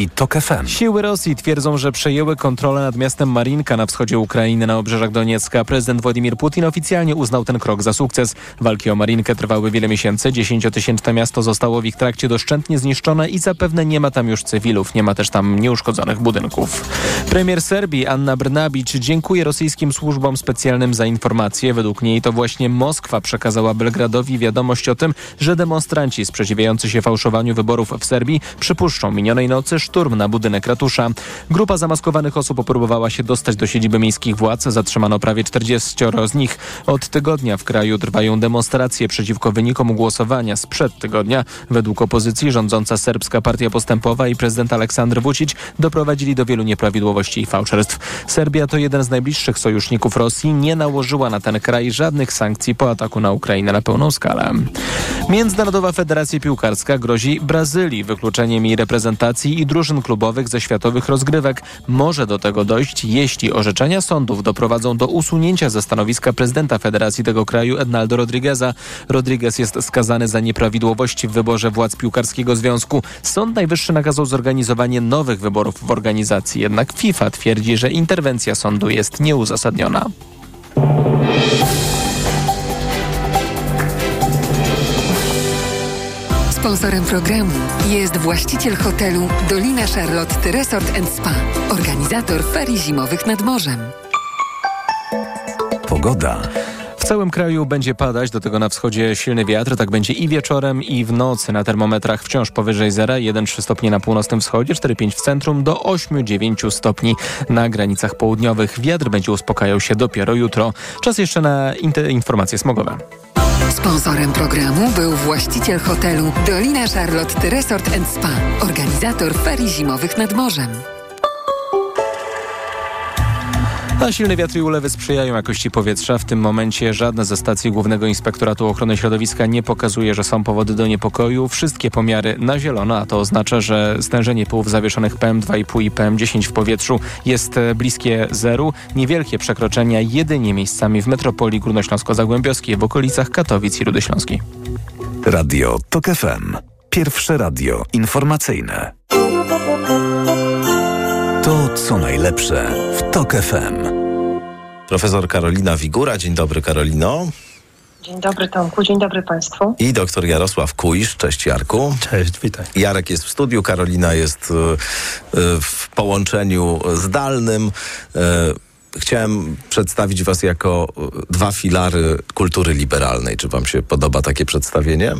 i TOK FM. Siły Rosji twierdzą, że przejęły kontrolę nad miastem Marinka na wschodzie Ukrainy na obrzeżach Doniecka. Prezydent Władimir Putin oficjalnie uznał ten krok za sukces. Walki o Marinkę trwały wiele miesięcy. Dziesięciotysięczne miasto zostało w ich trakcie doszczętnie zniszczone i zapewne nie ma tam już cywilów. Nie ma też tam nieuszkodzonych budynków. Premier Serbii Anna Brnabić dziękuje rosyjskim służbom specjalnym za informacje. Według niej to właśnie Moskwa przekazała Belgradowi wiadomość o tym, że demonstranci sprzeciwiający się fałszowaniu wyborów w Serbii przypuszczą minionej nocy szturm na budynek ratusza. Grupa zamaskowanych osób próbowała się dostać do siedziby miejskich władz. Zatrzymano prawie 40 z nich. Od tygodnia w kraju trwają demonstracje przeciwko wynikom głosowania sprzed tygodnia. Według opozycji rządząca serbska partia postępowa i prezydent Aleksandr Vucic doprowadzili do wielu nieprawidłowości i fałszerstw. Serbia to jeden z najbliższych sojuszników Rosji. Nie nałożyła na ten kraj żadnych sankcji po ataku na Ukrainę na pełną skalę. Międzynarodowa Federacja Piłkarska grozi Brazylii wykluczeniem jej reprezentacji i drużyn klubowych ze światowych rozgrywek. Może do tego dojść, jeśli orzeczenia sądów doprowadzą do usunięcia ze stanowiska prezydenta federacji tego kraju Ednaldo Rodrigueza. Rodriguez jest skazany za nieprawidłowości w wyborze władz piłkarskiego związku. Sąd Najwyższy nakazał zorganizowanie nowych wyborów w organizacji, jednak FIFA twierdzi, że interwencja sądu jest nieuzasadniona. Sponsorem programu jest właściciel hotelu Dolina Charlotte Resort Spa, organizator ferii zimowych nad morzem. Pogoda. W całym kraju będzie padać, do tego na wschodzie silny wiatr, tak będzie i wieczorem i w nocy. Na termometrach wciąż powyżej zera, 1-3 stopnie na północnym wschodzie, 4-5 w centrum, do 8-9 stopni na granicach południowych. Wiatr będzie uspokajał się dopiero jutro. Czas jeszcze na informacje smogowe. Sponsorem programu był właściciel hotelu Dolina Charlotte Resort Spa, organizator ferii zimowych nad morzem. A silne wiatry i ulewy sprzyjają jakości powietrza. W tym momencie żadna ze stacji Głównego Inspektoratu Ochrony Środowiska nie pokazuje, że są powody do niepokoju. Wszystkie pomiary na zielono, a to oznacza, że stężenie pyłów zawieszonych PM2,5 i PM10 w powietrzu jest bliskie zeru. Niewielkie przekroczenia jedynie miejscami w metropolii górnośląsko-zagłębiowskiej w okolicach Katowic i Rudy Śląskiej. Radio TOK FM. Pierwsze radio informacyjne. To, co najlepsze w TOK FM. Profesor Karolina Wigura. Dzień dobry, Karolino. Dzień dobry, Tomku. Dzień dobry Państwu. I doktor Jarosław Kujsz. Cześć, Jarku. Cześć, witaj. Jarek jest w studiu, Karolina jest w połączeniu zdalnym. Chciałem przedstawić Was jako dwa filary kultury liberalnej. Czy Wam się podoba takie przedstawienie?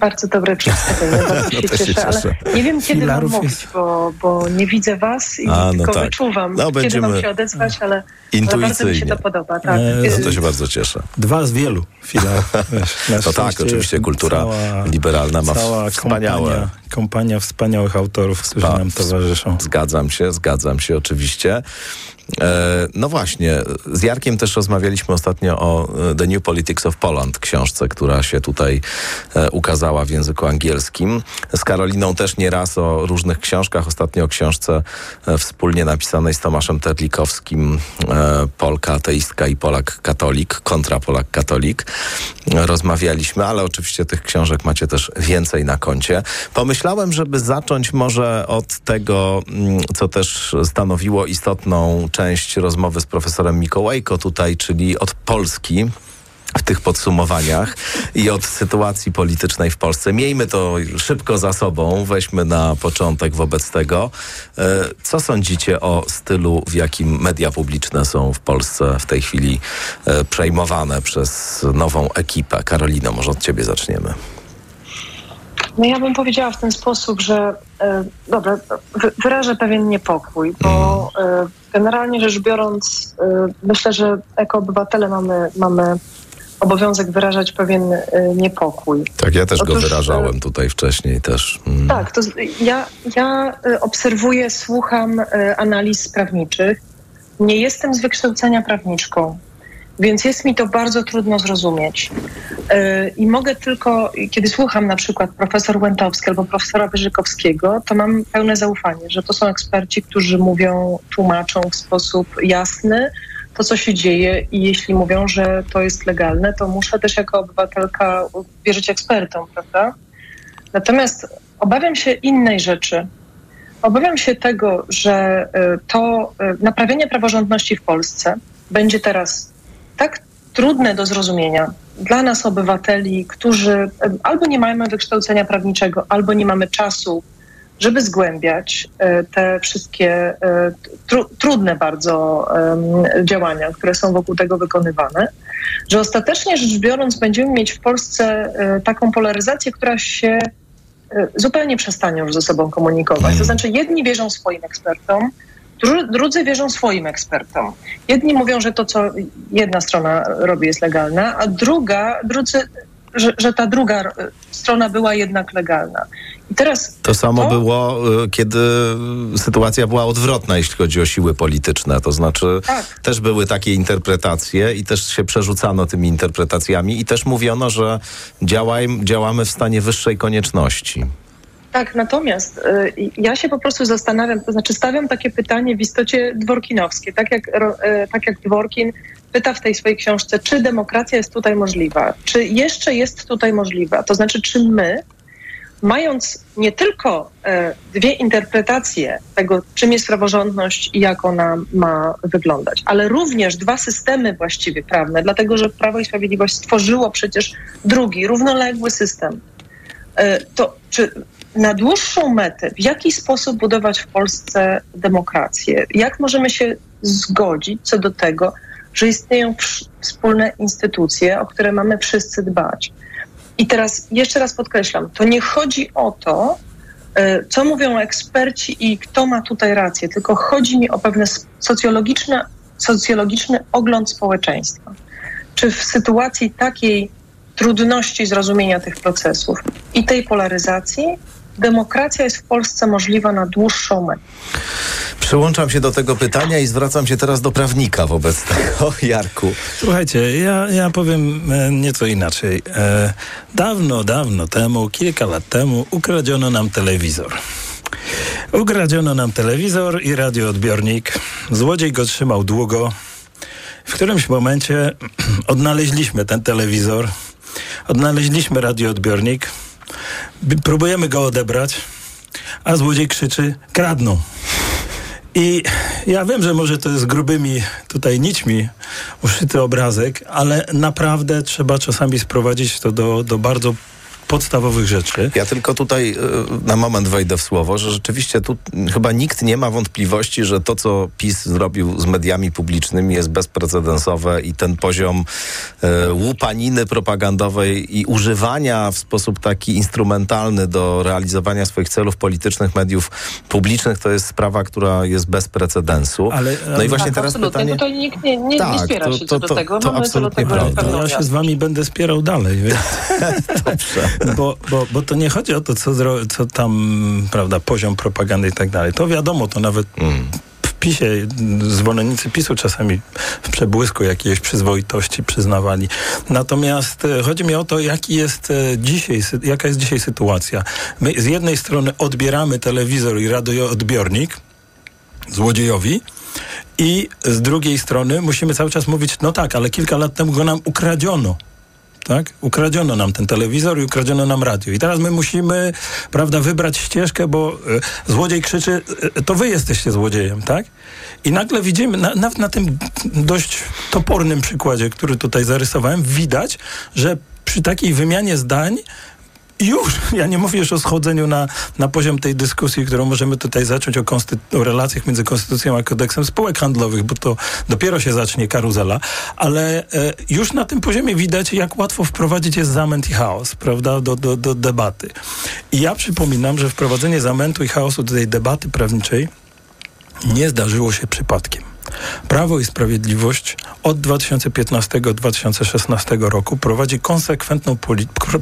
Bardzo dobre przedstawienie, bardzo się, no cieszę, cieszę, ale nie wiem kiedy Filarów mam mówić, bo, bo nie widzę was i A, no tylko tak. wyczuwam, no, kiedy mam się odezwać, ale, ale bardzo mi się to podoba. Tak. no to się bardzo cieszę. Dwa z wielu filarów. no tak, oczywiście kultura cała, liberalna ma wspaniałe... Kompania, kompania wspaniałych autorów, którzy nam towarzyszą. Zgadzam się, zgadzam się oczywiście. E, no właśnie, z Jarkiem też rozmawialiśmy ostatnio o e, The New Politics of Poland, książce, która się tutaj e, ukazała w języku angielskim. Z Karoliną też nieraz o różnych książkach, ostatnio o książce wspólnie napisanej z Tomaszem Terlikowskim, Polka ateistka i Polak katolik, kontra Polak katolik. Rozmawialiśmy, ale oczywiście tych książek macie też więcej na koncie. Pomyślałem, żeby zacząć może od tego, mm, co też stanowiło istotną część rozmowy z profesorem Mikołajko tutaj, czyli od Polski w tych podsumowaniach i od sytuacji politycznej w Polsce. Miejmy to szybko za sobą, weźmy na początek wobec tego. E, co sądzicie o stylu, w jakim media publiczne są w Polsce w tej chwili e, przejmowane przez nową ekipę? Karolino, może od ciebie zaczniemy. No ja bym powiedziała w ten sposób, że e, dobra, wyrażę pewien niepokój, bo e, generalnie rzecz biorąc, e, myślę, że jako obywatele mamy, mamy obowiązek wyrażać pewien e, niepokój. Tak, ja też Otóż, go wyrażałem tutaj wcześniej też. Mm. Tak, to ja, ja e, obserwuję, słucham e, analiz prawniczych. Nie jestem z wykształcenia prawniczką. Więc jest mi to bardzo trudno zrozumieć. Yy, I mogę tylko, kiedy słucham na przykład profesor Łętowski albo profesora Wyżykowskiego, to mam pełne zaufanie, że to są eksperci, którzy mówią, tłumaczą w sposób jasny to, co się dzieje i jeśli mówią, że to jest legalne, to muszę też jako obywatelka wierzyć ekspertom, prawda? Natomiast obawiam się innej rzeczy. Obawiam się tego, że to naprawienie praworządności w Polsce będzie teraz tak trudne do zrozumienia dla nas, obywateli, którzy albo nie mamy wykształcenia prawniczego, albo nie mamy czasu, żeby zgłębiać e, te wszystkie e, tru, trudne bardzo działania, które są wokół tego wykonywane, że ostatecznie rzecz biorąc będziemy mieć w Polsce e, taką polaryzację, która się zupełnie przestanie już ze sobą komunikować. To znaczy jedni wierzą swoim ekspertom, Drudzy wierzą swoim ekspertom. Jedni mówią, że to, co jedna strona robi, jest legalne, a druga, drudzy, że, że ta druga strona była jednak legalna. I teraz to samo to... było, y, kiedy sytuacja była odwrotna, jeśli chodzi o siły polityczne. To znaczy, tak. też były takie interpretacje i też się przerzucano tymi interpretacjami i też mówiono, że działaj, działamy w stanie wyższej konieczności. Tak, natomiast y, ja się po prostu zastanawiam, to znaczy stawiam takie pytanie w istocie dworkinowskie, tak jak, y, tak jak Dworkin pyta w tej swojej książce, czy demokracja jest tutaj możliwa, czy jeszcze jest tutaj możliwa, to znaczy czy my, mając nie tylko y, dwie interpretacje tego, czym jest praworządność i jak ona ma wyglądać, ale również dwa systemy właściwie prawne, dlatego że Prawo i Sprawiedliwość stworzyło przecież drugi, równoległy system, to czy na dłuższą metę, w jaki sposób budować w Polsce demokrację? Jak możemy się zgodzić co do tego, że istnieją wspólne instytucje, o które mamy wszyscy dbać? I teraz jeszcze raz podkreślam, to nie chodzi o to, e, co mówią eksperci i kto ma tutaj rację, tylko chodzi mi o pewne socjologiczne, socjologiczny ogląd społeczeństwa. Czy w sytuacji takiej trudności zrozumienia tych procesów i tej polaryzacji demokracja jest w Polsce możliwa na dłuższą metę. Przyłączam się do tego pytania i zwracam się teraz do prawnika wobec tego, Jarku. Słuchajcie, ja, ja powiem e, nieco inaczej. E, dawno, dawno temu, kilka lat temu ukradziono nam telewizor. Ukradziono nam telewizor i radioodbiornik. Złodziej go trzymał długo. W którymś momencie odnaleźliśmy ten telewizor, odnaleźliśmy radioodbiornik, próbujemy go odebrać, a złodziej krzyczy: kradną. I ja wiem, że może to jest grubymi tutaj nićmi uszyty obrazek, ale naprawdę trzeba czasami sprowadzić to do, do bardzo podstawowych rzeczy. Ja tylko tutaj y, na moment wejdę w słowo, że rzeczywiście tu chyba nikt nie ma wątpliwości, że to, co PiS zrobił z mediami publicznymi jest bezprecedensowe i ten poziom y, łupaniny propagandowej i używania w sposób taki instrumentalny do realizowania swoich celów politycznych mediów publicznych to jest sprawa, która jest bez precedensu. Ale, no i właśnie tak, teraz absolutnie. pytanie... Tutaj nikt nie, nie, tak, nie spiera to, się to, do tego. To, to absolutnie prawda. Ja się z wami będę spierał dalej. Dobrze. Bo, bo, bo to nie chodzi o to, co, co tam, prawda, poziom propagandy i tak dalej. To wiadomo, to nawet mm. w PiSie zwolennicy PiSu czasami w przebłysku jakiejś przyzwoitości przyznawali. Natomiast e, chodzi mi o to, jaki jest e, dzisiaj, jaka jest dzisiaj sytuacja. My z jednej strony odbieramy telewizor i radioodbiornik złodziejowi, i z drugiej strony musimy cały czas mówić, no tak, ale kilka lat temu go nam ukradziono tak? Ukradziono nam ten telewizor i ukradziono nam radio. I teraz my musimy, prawda, wybrać ścieżkę, bo y, złodziej krzyczy, y, to wy jesteście złodziejem, tak? I nagle widzimy, na, na, na tym dość topornym przykładzie, który tutaj zarysowałem, widać, że przy takiej wymianie zdań już, ja nie mówię już o schodzeniu na, na poziom tej dyskusji, którą możemy tutaj zacząć o, o, relacjach między konstytucją a kodeksem spółek handlowych, bo to dopiero się zacznie karuzela, ale e, już na tym poziomie widać, jak łatwo wprowadzić jest zamęt i chaos, prawda, do, do, do debaty. I ja przypominam, że wprowadzenie zamętu i chaosu do tej debaty prawniczej nie zdarzyło się przypadkiem. Prawo i Sprawiedliwość od 2015-2016 roku prowadzi konsekwentną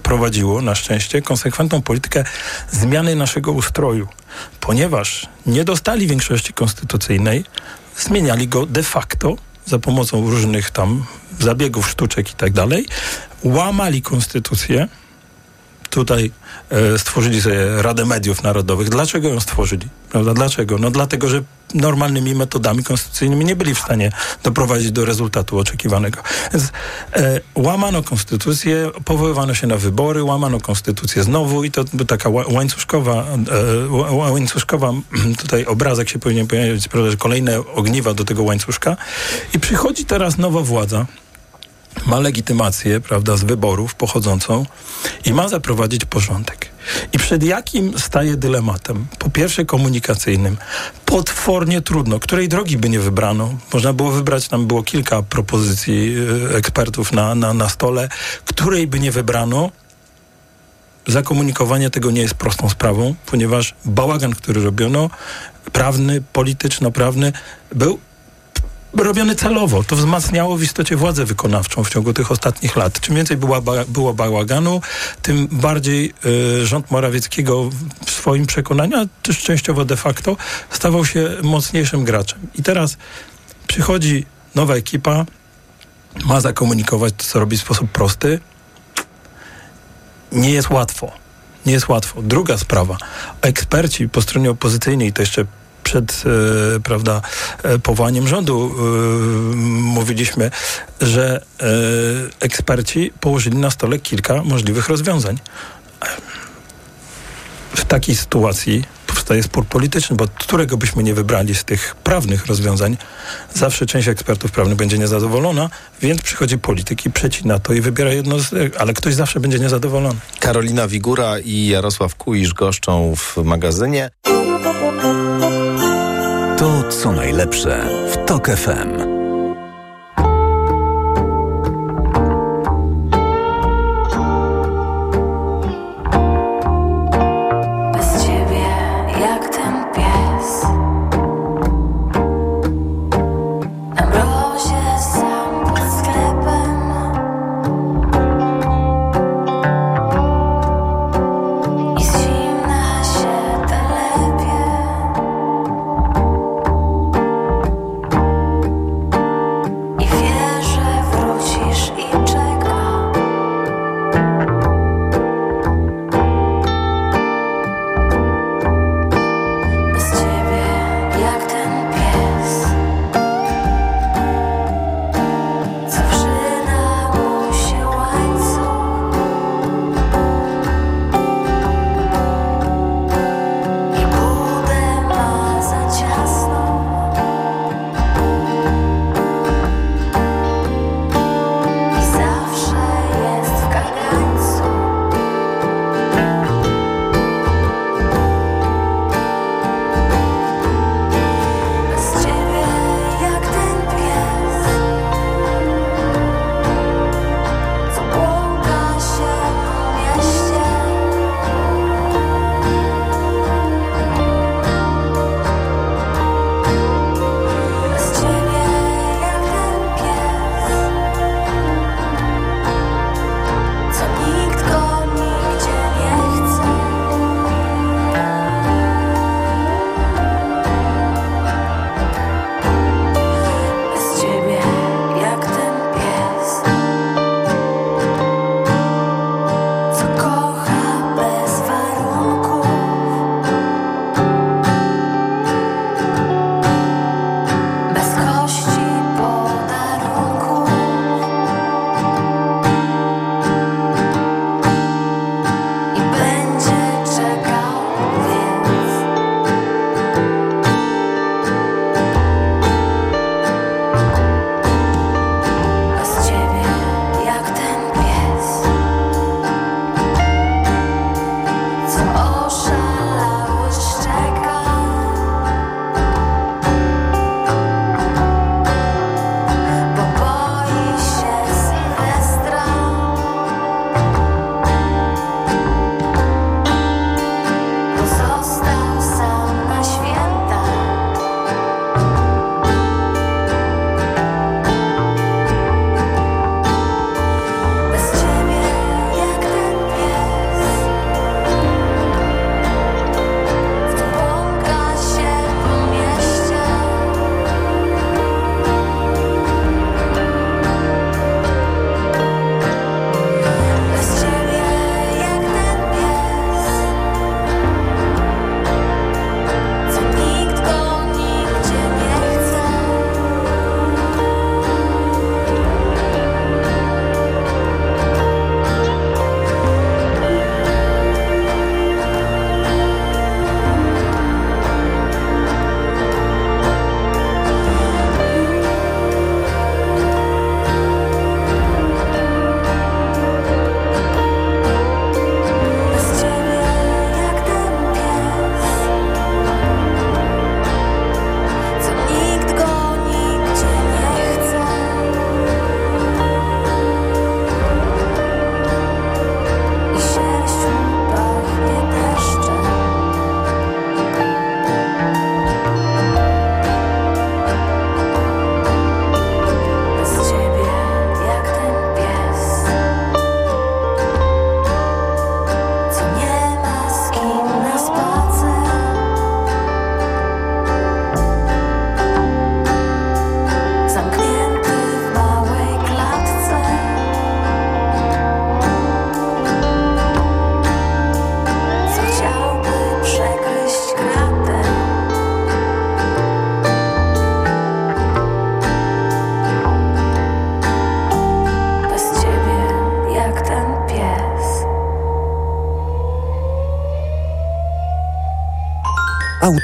prowadziło na szczęście konsekwentną politykę zmiany naszego ustroju, ponieważ nie dostali większości konstytucyjnej, zmieniali go de facto za pomocą różnych tam zabiegów, sztuczek i tak dalej, łamali konstytucję, tutaj e, stworzyli sobie Radę Mediów Narodowych. Dlaczego ją stworzyli? Prawda? Dlaczego? No dlatego, że normalnymi metodami konstytucyjnymi nie byli w stanie doprowadzić do rezultatu oczekiwanego. Więc e, łamano konstytucję, powoływano się na wybory, łamano konstytucję znowu i to taka łańcuszkowa, e, łańcuszkowa tutaj obrazek się powinien pojawić, że kolejne ogniwa do tego łańcuszka i przychodzi teraz nowa władza, ma legitymację, prawda, z wyborów pochodzącą i ma zaprowadzić porządek. I przed jakim staje dylematem? Po pierwsze komunikacyjnym. Potwornie trudno. Której drogi by nie wybrano? Można było wybrać, tam było kilka propozycji e, ekspertów na, na, na stole. Której by nie wybrano? Zakomunikowanie tego nie jest prostą sprawą, ponieważ bałagan, który robiono, prawny, polityczno-prawny, był robiony celowo. To wzmacniało w istocie władzę wykonawczą w ciągu tych ostatnich lat. Czym więcej była ba było bałaganu, tym bardziej y, rząd Morawieckiego w swoim przekonaniu, a też częściowo de facto, stawał się mocniejszym graczem. I teraz przychodzi nowa ekipa, ma zakomunikować to, co robi w sposób prosty. Nie jest łatwo. Nie jest łatwo. Druga sprawa. Eksperci po stronie opozycyjnej, to jeszcze przed e, prawda, e, powołaniem rządu e, mówiliśmy, że eksperci położyli na stole kilka możliwych rozwiązań. W takiej sytuacji powstaje spór polityczny, bo którego byśmy nie wybrali z tych prawnych rozwiązań, zawsze część ekspertów prawnych będzie niezadowolona, więc przychodzi polityk i przecina to i wybiera jedno z, ale ktoś zawsze będzie niezadowolony. Karolina Wigura i Jarosław Kuisz goszczą w magazynie. To co najlepsze w TOK FM.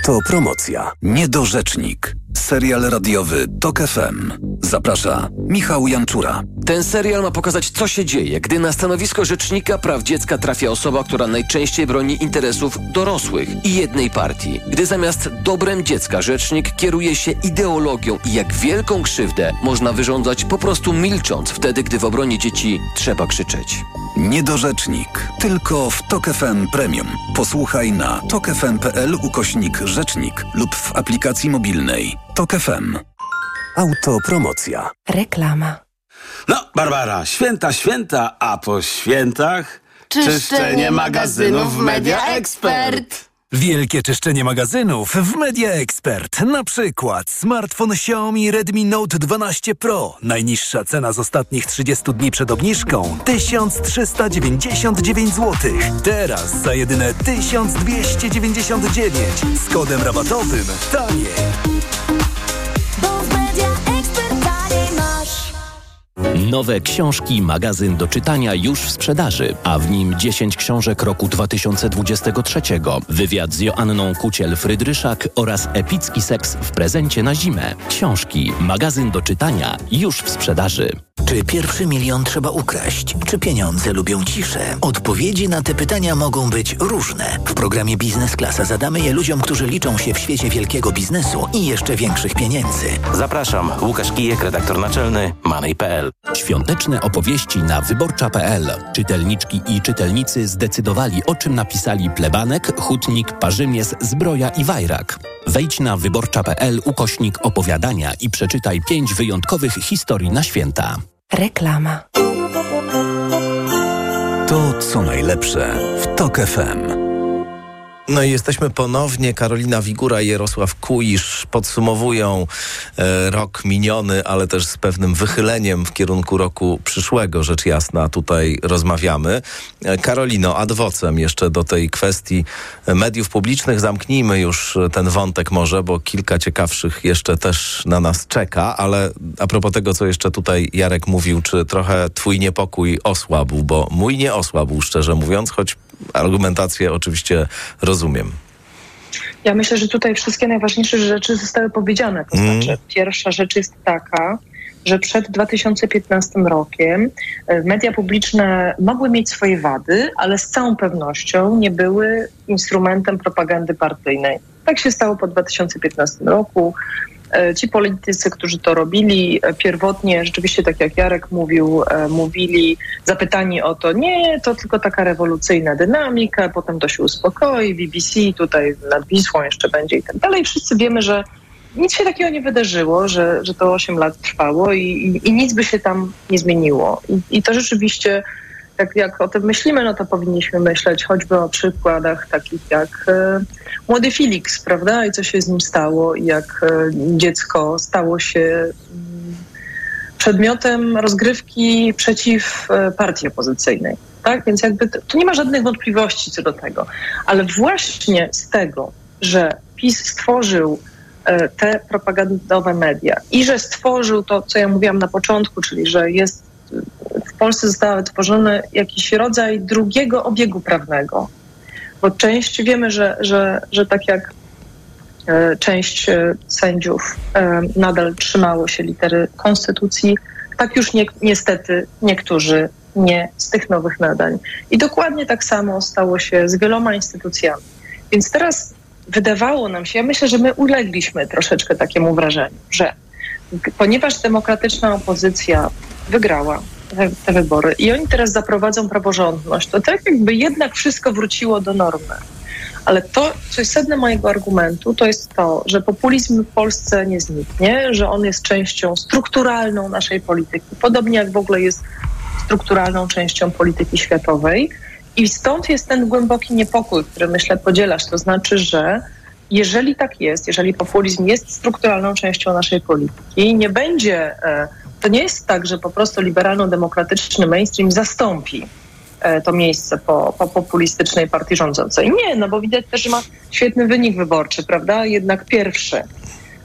Autopromocja. Niedorzecznik. Serial radiowy TOK FM. Zaprasza Michał Janczura. Ten serial ma pokazać, co się dzieje, gdy na stanowisko rzecznika praw dziecka trafia osoba, która najczęściej broni interesów dorosłych i jednej partii. Gdy zamiast dobrem dziecka rzecznik kieruje się ideologią i jak wielką krzywdę można wyrządzać po prostu milcząc wtedy, gdy w obronie dzieci trzeba krzyczeć. Niedorzecznik. Tylko w TOK FM Premium. Posłuchaj na tokefm.pl ukośnik rzecznik lub w aplikacji mobilnej. TOK FM. Autopromocja. Reklama. No, Barbara, święta, święta, a po świętach Czyszczenie magazynów w Media Expert. Wielkie czyszczenie magazynów w Media Expert. Na przykład smartfon Xiaomi Redmi Note 12 Pro. Najniższa cena z ostatnich 30 dni przed obniżką 1399 zł. Teraz za jedyne 1299 z kodem rabatowym taniej. Nowe książki, magazyn do czytania już w sprzedaży, a w nim 10 książek roku 2023, wywiad z Joanną Kuciel-Frydryszak oraz epicki seks w prezencie na zimę. Książki, magazyn do czytania już w sprzedaży. Czy pierwszy milion trzeba ukraść? Czy pieniądze lubią ciszę? Odpowiedzi na te pytania mogą być różne. W programie Biznes Klasa zadamy je ludziom, którzy liczą się w świecie wielkiego biznesu i jeszcze większych pieniędzy. Zapraszam, Łukasz Kijek, redaktor naczelny Money.pl. Świąteczne opowieści na wyborcza.pl. Czytelniczki i czytelnicy zdecydowali, o czym napisali plebanek, hutnik, parzymies, zbroja i wajrak. Wejdź na wyborcza.pl ukośnik opowiadania i przeczytaj pięć wyjątkowych historii na święta. Reklama. To co najlepsze w TOK FM. No i jesteśmy ponownie. Karolina Wigura i Jarosław Kuisz podsumowują e, rok miniony, ale też z pewnym wychyleniem w kierunku roku przyszłego, rzecz jasna, tutaj rozmawiamy. E, Karolino, ad vocem jeszcze do tej kwestii mediów publicznych. Zamknijmy już ten wątek może, bo kilka ciekawszych jeszcze też na nas czeka, ale a propos tego, co jeszcze tutaj Jarek mówił, czy trochę twój niepokój osłabł, bo mój nie osłabł, szczerze mówiąc, choć argumentację oczywiście rozumiem. Ja myślę, że tutaj wszystkie najważniejsze rzeczy zostały powiedziane. To Mm. znaczy, pierwsza rzecz jest taka, że przed 2015 rokiem e, media publiczne mogły mieć swoje wady, ale z całą pewnością nie były instrumentem propagandy partyjnej. Tak się stało po 2015 roku. E, Ci politycy, którzy to robili, e, pierwotnie rzeczywiście, tak jak Jarek mówił, e, mówili, zapytani o to, nie, to tylko taka rewolucyjna dynamika, potem to się uspokoi, BBC tutaj nad Wisłą jeszcze będzie i tak dalej. Wszyscy wiemy, że nic się takiego nie wydarzyło, że, że to 8 lat trwało i, i, i nic by się tam nie zmieniło. I, i to rzeczywiście, jak, jak o tym myślimy, no to powinniśmy myśleć choćby o przykładach takich jak e, młody Felix, prawda? I co się z nim stało, i jak e, dziecko stało się mm, przedmiotem rozgrywki przeciw e, partii opozycyjnej. Tak? Więc jakby to, tu nie ma żadnych wątpliwości co do tego. Ale właśnie z tego, że PiS stworzył te propagandowe media i że stworzył to, co ja mówiłam na początku, czyli że jest Polsce został wytworzony jakiś rodzaj drugiego obiegu prawnego. Bo część wiemy, że, że, że tak jak e, część e, sędziów e, nadal trzymało się litery konstytucji, tak już nie, niestety niektórzy nie z tych nowych nadań. I dokładnie tak samo stało się z wieloma instytucjami. Więc teraz wydawało nam się, ja myślę, że my ulegliśmy troszeczkę takiemu wrażeniu, że ponieważ demokratyczna opozycja wygrała te, te wybory i oni teraz zaprowadzą praworządność, to tak jakby jednak wszystko wróciło do normy. Ale to, co jest sednem mojego argumentu, to jest to, że populizm w Polsce nie zniknie, że on jest częścią strukturalną naszej polityki, podobnie jak w ogóle jest strukturalną częścią polityki światowej. I stąd jest ten głęboki niepokój, który myślę podzielasz. To znaczy, że jeżeli tak jest, jeżeli populizm jest strukturalną częścią naszej polityki, nie będzie, e, to nie jest tak, że po prostu liberalno-demokratyczny mainstream zastąpi e, to miejsce po, po populistycznej partii rządzącej. Nie, no bo widać też, że ma świetny wynik wyborczy, prawda? Jednak pierwszy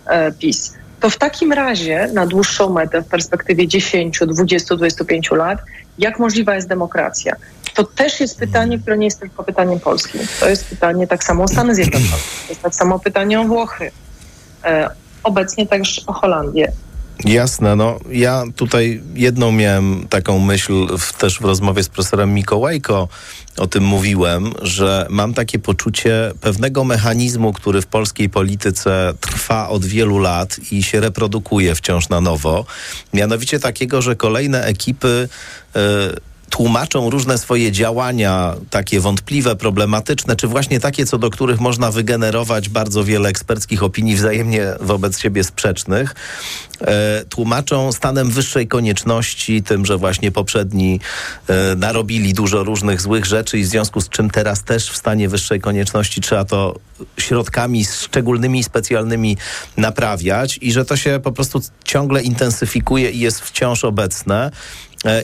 e, PiS. To w takim razie na dłuższą metę, w perspektywie 10, 20, 25 lat, jak możliwa jest demokracja? to też jest pytanie, które nie jest tylko pytaniem polskim. To jest pytanie tak samo o Stany Zjednoczone, to jest tak samo pytanie o Włochy, e, obecnie także o Holandię. Jasne, no ja tutaj jedną miałem taką myśl w, też w rozmowie z profesorem Mikołajko, o tym mówiłem, że mam takie poczucie pewnego mechanizmu, który w polskiej polityce trwa od wielu lat i się reprodukuje wciąż na nowo. Mianowicie takiego, że kolejne ekipy. Yy, tłumaczą różne swoje działania, takie wątpliwe, problematyczne, czy właśnie takie, co do których można wygenerować bardzo wiele eksperckich opinii wzajemnie wobec siebie sprzecznych, e, tłumaczą stanem wyższej konieczności, tym, że właśnie poprzedni e, narobili dużo różnych złych rzeczy i w związku z czym teraz też w stanie wyższej konieczności trzeba to środkami szczególnymi, specjalnymi naprawiać i że to się po prostu ciągle intensyfikuje i jest wciąż obecne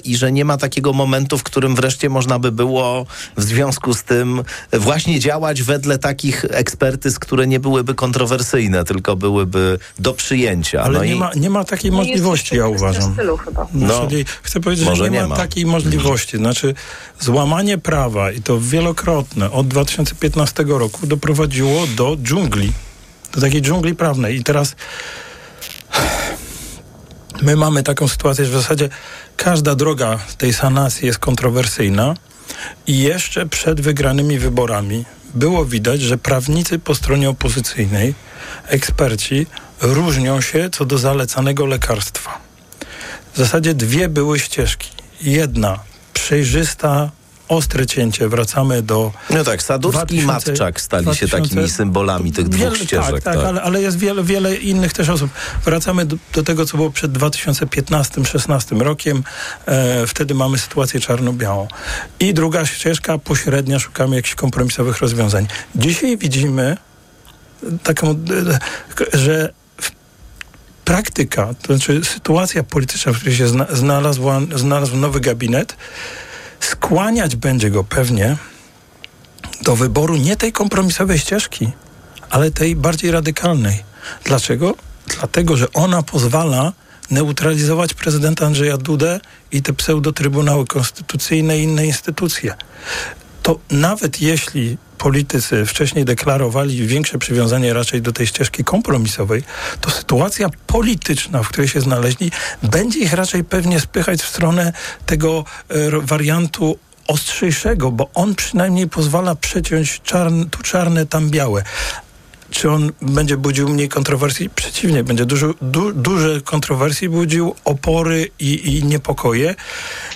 i że nie ma takiego momentu, w którym wreszcie można by było w związku z tym właśnie działać wedle takich ekspertyz, które nie byłyby kontrowersyjne, tylko byłyby do przyjęcia. Ale no nie, i... ma, nie ma takiej Nie możliwości, ja uważam. stylu chyba. No, Czyli chcę powiedzieć, że nie, nie ma, ma. takiej możliwości. Znaczy, złamanie prawa i to wielokrotne od 2015 roku doprowadziło do dżungli. Do takiej dżungli prawnej. I teraz my mamy taką sytuację, że w zasadzie każda droga tej sanacji jest kontrowersyjna i jeszcze przed wygranymi wyborami było widać, że prawnicy po stronie opozycyjnej, eksperci różnią się co do zalecanego lekarstwa. W zasadzie dwie były ścieżki. Jedna przejrzysta, ostre cięcie. Wracamy do. No tak, Sadurski i 2000 Matczak stali się 2000 takimi symbolami tych dwóch Wiele- ścieżek. Tak, tak, Ale, ale jest wiele, wiele innych też osób. Wracamy do, do tego, co było przed 2015-16 rokiem. E, wtedy mamy sytuację czarno-białą. I druga ścieżka pośrednia, szukamy jakichś kompromisowych rozwiązań. Dzisiaj widzimy taką, e, że praktyka, to znaczy sytuacja polityczna, w której się zna, znalazła, znalazł nowy gabinet, skłaniać będzie go pewnie do wyboru nie tej kompromisowej ścieżki, ale tej bardziej radykalnej. Dlaczego? Dlatego, że ona pozwala neutralizować prezydenta Andrzeja Dudę i te pseudotrybunały konstytucyjne i inne instytucje. To nawet jeśli politycy wcześniej deklarowali większe przywiązanie raczej do tej ścieżki kompromisowej, to sytuacja polityczna, w której się znaleźli, będzie ich raczej pewnie spychać w stronę tego e, wariantu ostrzejszego, bo on przynajmniej pozwala przeciąć tu czarne, tam białe. Czy on będzie budził mniej kontrowersji? Przeciwnie, będzie dużo, du, duże kontrowersji budził, opory i, i niepokoje,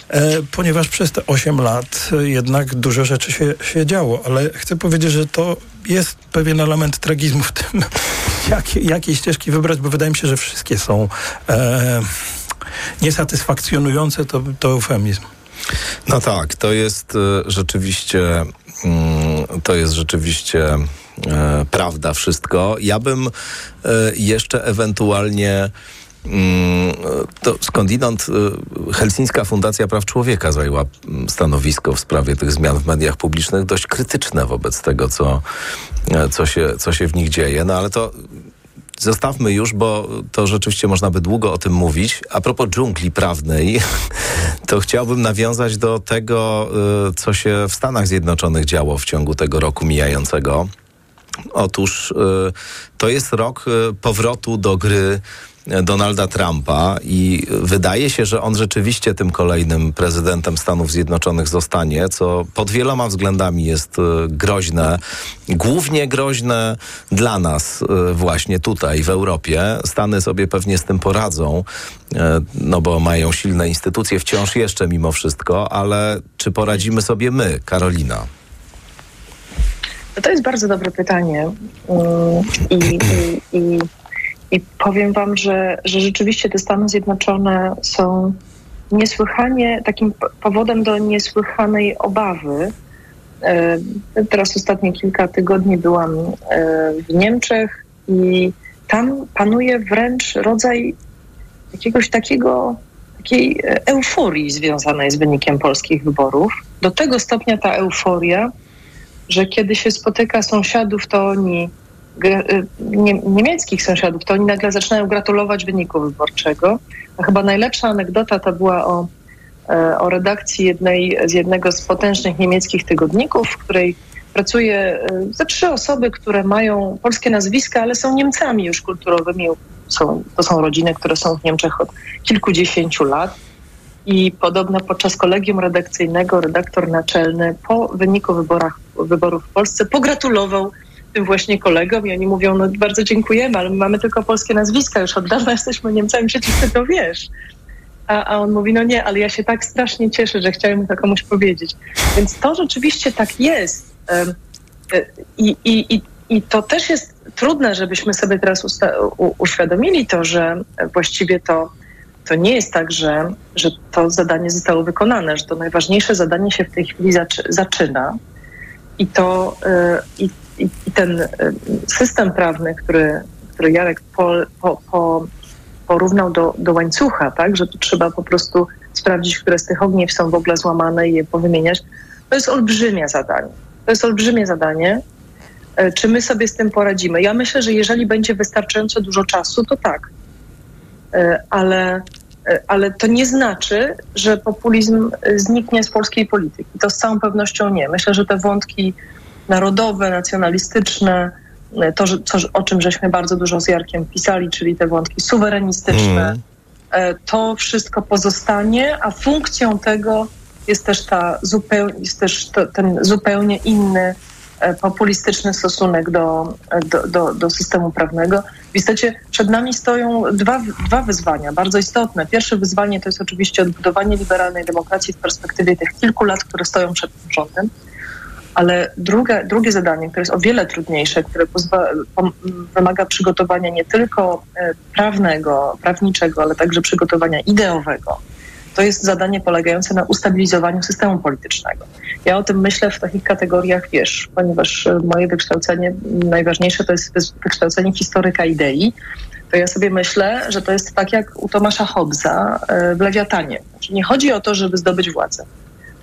e, ponieważ przez te 8 lat jednak dużo rzeczy się, się działo. Ale chcę powiedzieć, że to jest pewien element tragizmu w tym, jakie, jakiej ścieżki wybrać, bo wydaje mi się, że wszystkie są e, niesatysfakcjonujące, to, to eufemizm. No tak, to jest e, rzeczywiście, mm, to jest rzeczywiście e, prawda wszystko. Ja bym e, jeszcze ewentualnie mm, to skądinąd e, Helsińska Fundacja Praw Człowieka zajęła mm, stanowisko w sprawie tych zmian w mediach publicznych dość krytyczne wobec tego, co, co, się, co się w nich dzieje. No ale to Zostawmy już, bo to rzeczywiście można by długo o tym mówić. A propos dżungli prawnej, to chciałbym nawiązać do tego, co się w Stanach Zjednoczonych działo w ciągu tego roku mijającego. Otóż y, to jest rok y, powrotu do gry Donalda Trumpa i wydaje się, że on rzeczywiście tym kolejnym prezydentem Stanów Zjednoczonych zostanie, co pod wieloma względami jest y, groźne, głównie groźne dla nas y, właśnie tutaj w Europie. Stany sobie pewnie z tym poradzą, y, no bo mają silne instytucje wciąż jeszcze mimo wszystko, ale czy poradzimy sobie my, Karolina? To jest bardzo dobre pytanie. Mm, I, i, i, i powiem Wam, że, że rzeczywiście te Stany Zjednoczone są niesłychanie takim powodem do niesłychanej obawy. E, Teraz ostatnie kilka tygodni byłam e, w Niemczech i tam panuje wręcz rodzaj jakiegoś takiego, takiej e, euforii związanej z wynikiem polskich wyborów. Do tego stopnia ta euforia, że kiedy się spotyka sąsiadów, to oni, y, nie, niemieckich sąsiadów, to oni nagle zaczynają gratulować wyniku wyborczego. A chyba najlepsza anegdota to była o e, o redakcji jednej, z jednego z potężnych niemieckich tygodników, w której pracuje e, ze trzy osoby, które mają polskie nazwiska, ale są Niemcami już kulturowymi. Są, to są rodziny, które są w Niemczech od kilkudziesięciu lat. I podobno podczas kolegium redakcyjnego redaktor naczelny po wyniku wyborach, wyborów w Polsce pogratulował tym właśnie kolegom i oni mówią, no bardzo dziękujemy, ale my mamy tylko polskie nazwiska, już od dawna jesteśmy Niemcami, przecież ty to wiesz. A, a on mówi, no nie, ale ja się tak strasznie cieszę, że chciałem to komuś powiedzieć. Więc to rzeczywiście tak jest. E, I, i, i, i to też jest trudne, żebyśmy sobie teraz u- uświadomili to, że właściwie to, to nie jest tak, że, że to zadanie zostało wykonane, że to najważniejsze zadanie się w tej chwili zaczy- zaczyna. I to e, i, i, ten e, system prawny, który, który Jarek po, po, po, porównał do, do łańcucha, tak, że tu trzeba po prostu sprawdzić, które z tych ogniw są w ogóle złamane i je powymieniać, to jest olbrzymie zadanie. To jest olbrzymie zadanie. E, Czy my sobie z tym poradzimy? Ja myślę, że jeżeli będzie wystarczająco dużo czasu, to tak. E, Ale, ale to nie znaczy, że populizm e, zniknie z polskiej polityki. To z całą pewnością nie. Myślę, że te wątki narodowe, nacjonalistyczne, e, to, co, o czym żeśmy bardzo dużo z Jarkiem pisali, czyli te wątki suwerenistyczne, Mm. to wszystko pozostanie, a funkcją tego jest też, ta zupełnie, jest też to, ten zupełnie inny populistyczny stosunek do, e, do, do, do systemu prawnego. W istocie przed nami stoją dwa, dwa wyzwania bardzo istotne. Pierwsze wyzwanie to jest oczywiście odbudowanie liberalnej demokracji w perspektywie tych kilku lat, które stoją przed rządem. Ale drugie, drugie zadanie, które jest o wiele trudniejsze, które pozwa- wymaga przygotowania nie tylko e, prawnego, prawniczego, ale także przygotowania ideowego, to jest zadanie polegające na ustabilizowaniu systemu politycznego. Ja o tym myślę w takich kategoriach, wiesz, ponieważ e, moje wykształcenie najważniejsze to jest wykształcenie historyka idei, to ja sobie myślę, że to jest tak jak u Tomasza Hobbesa e, w Lewiatanie. Znaczy nie chodzi o to, żeby zdobyć władzę.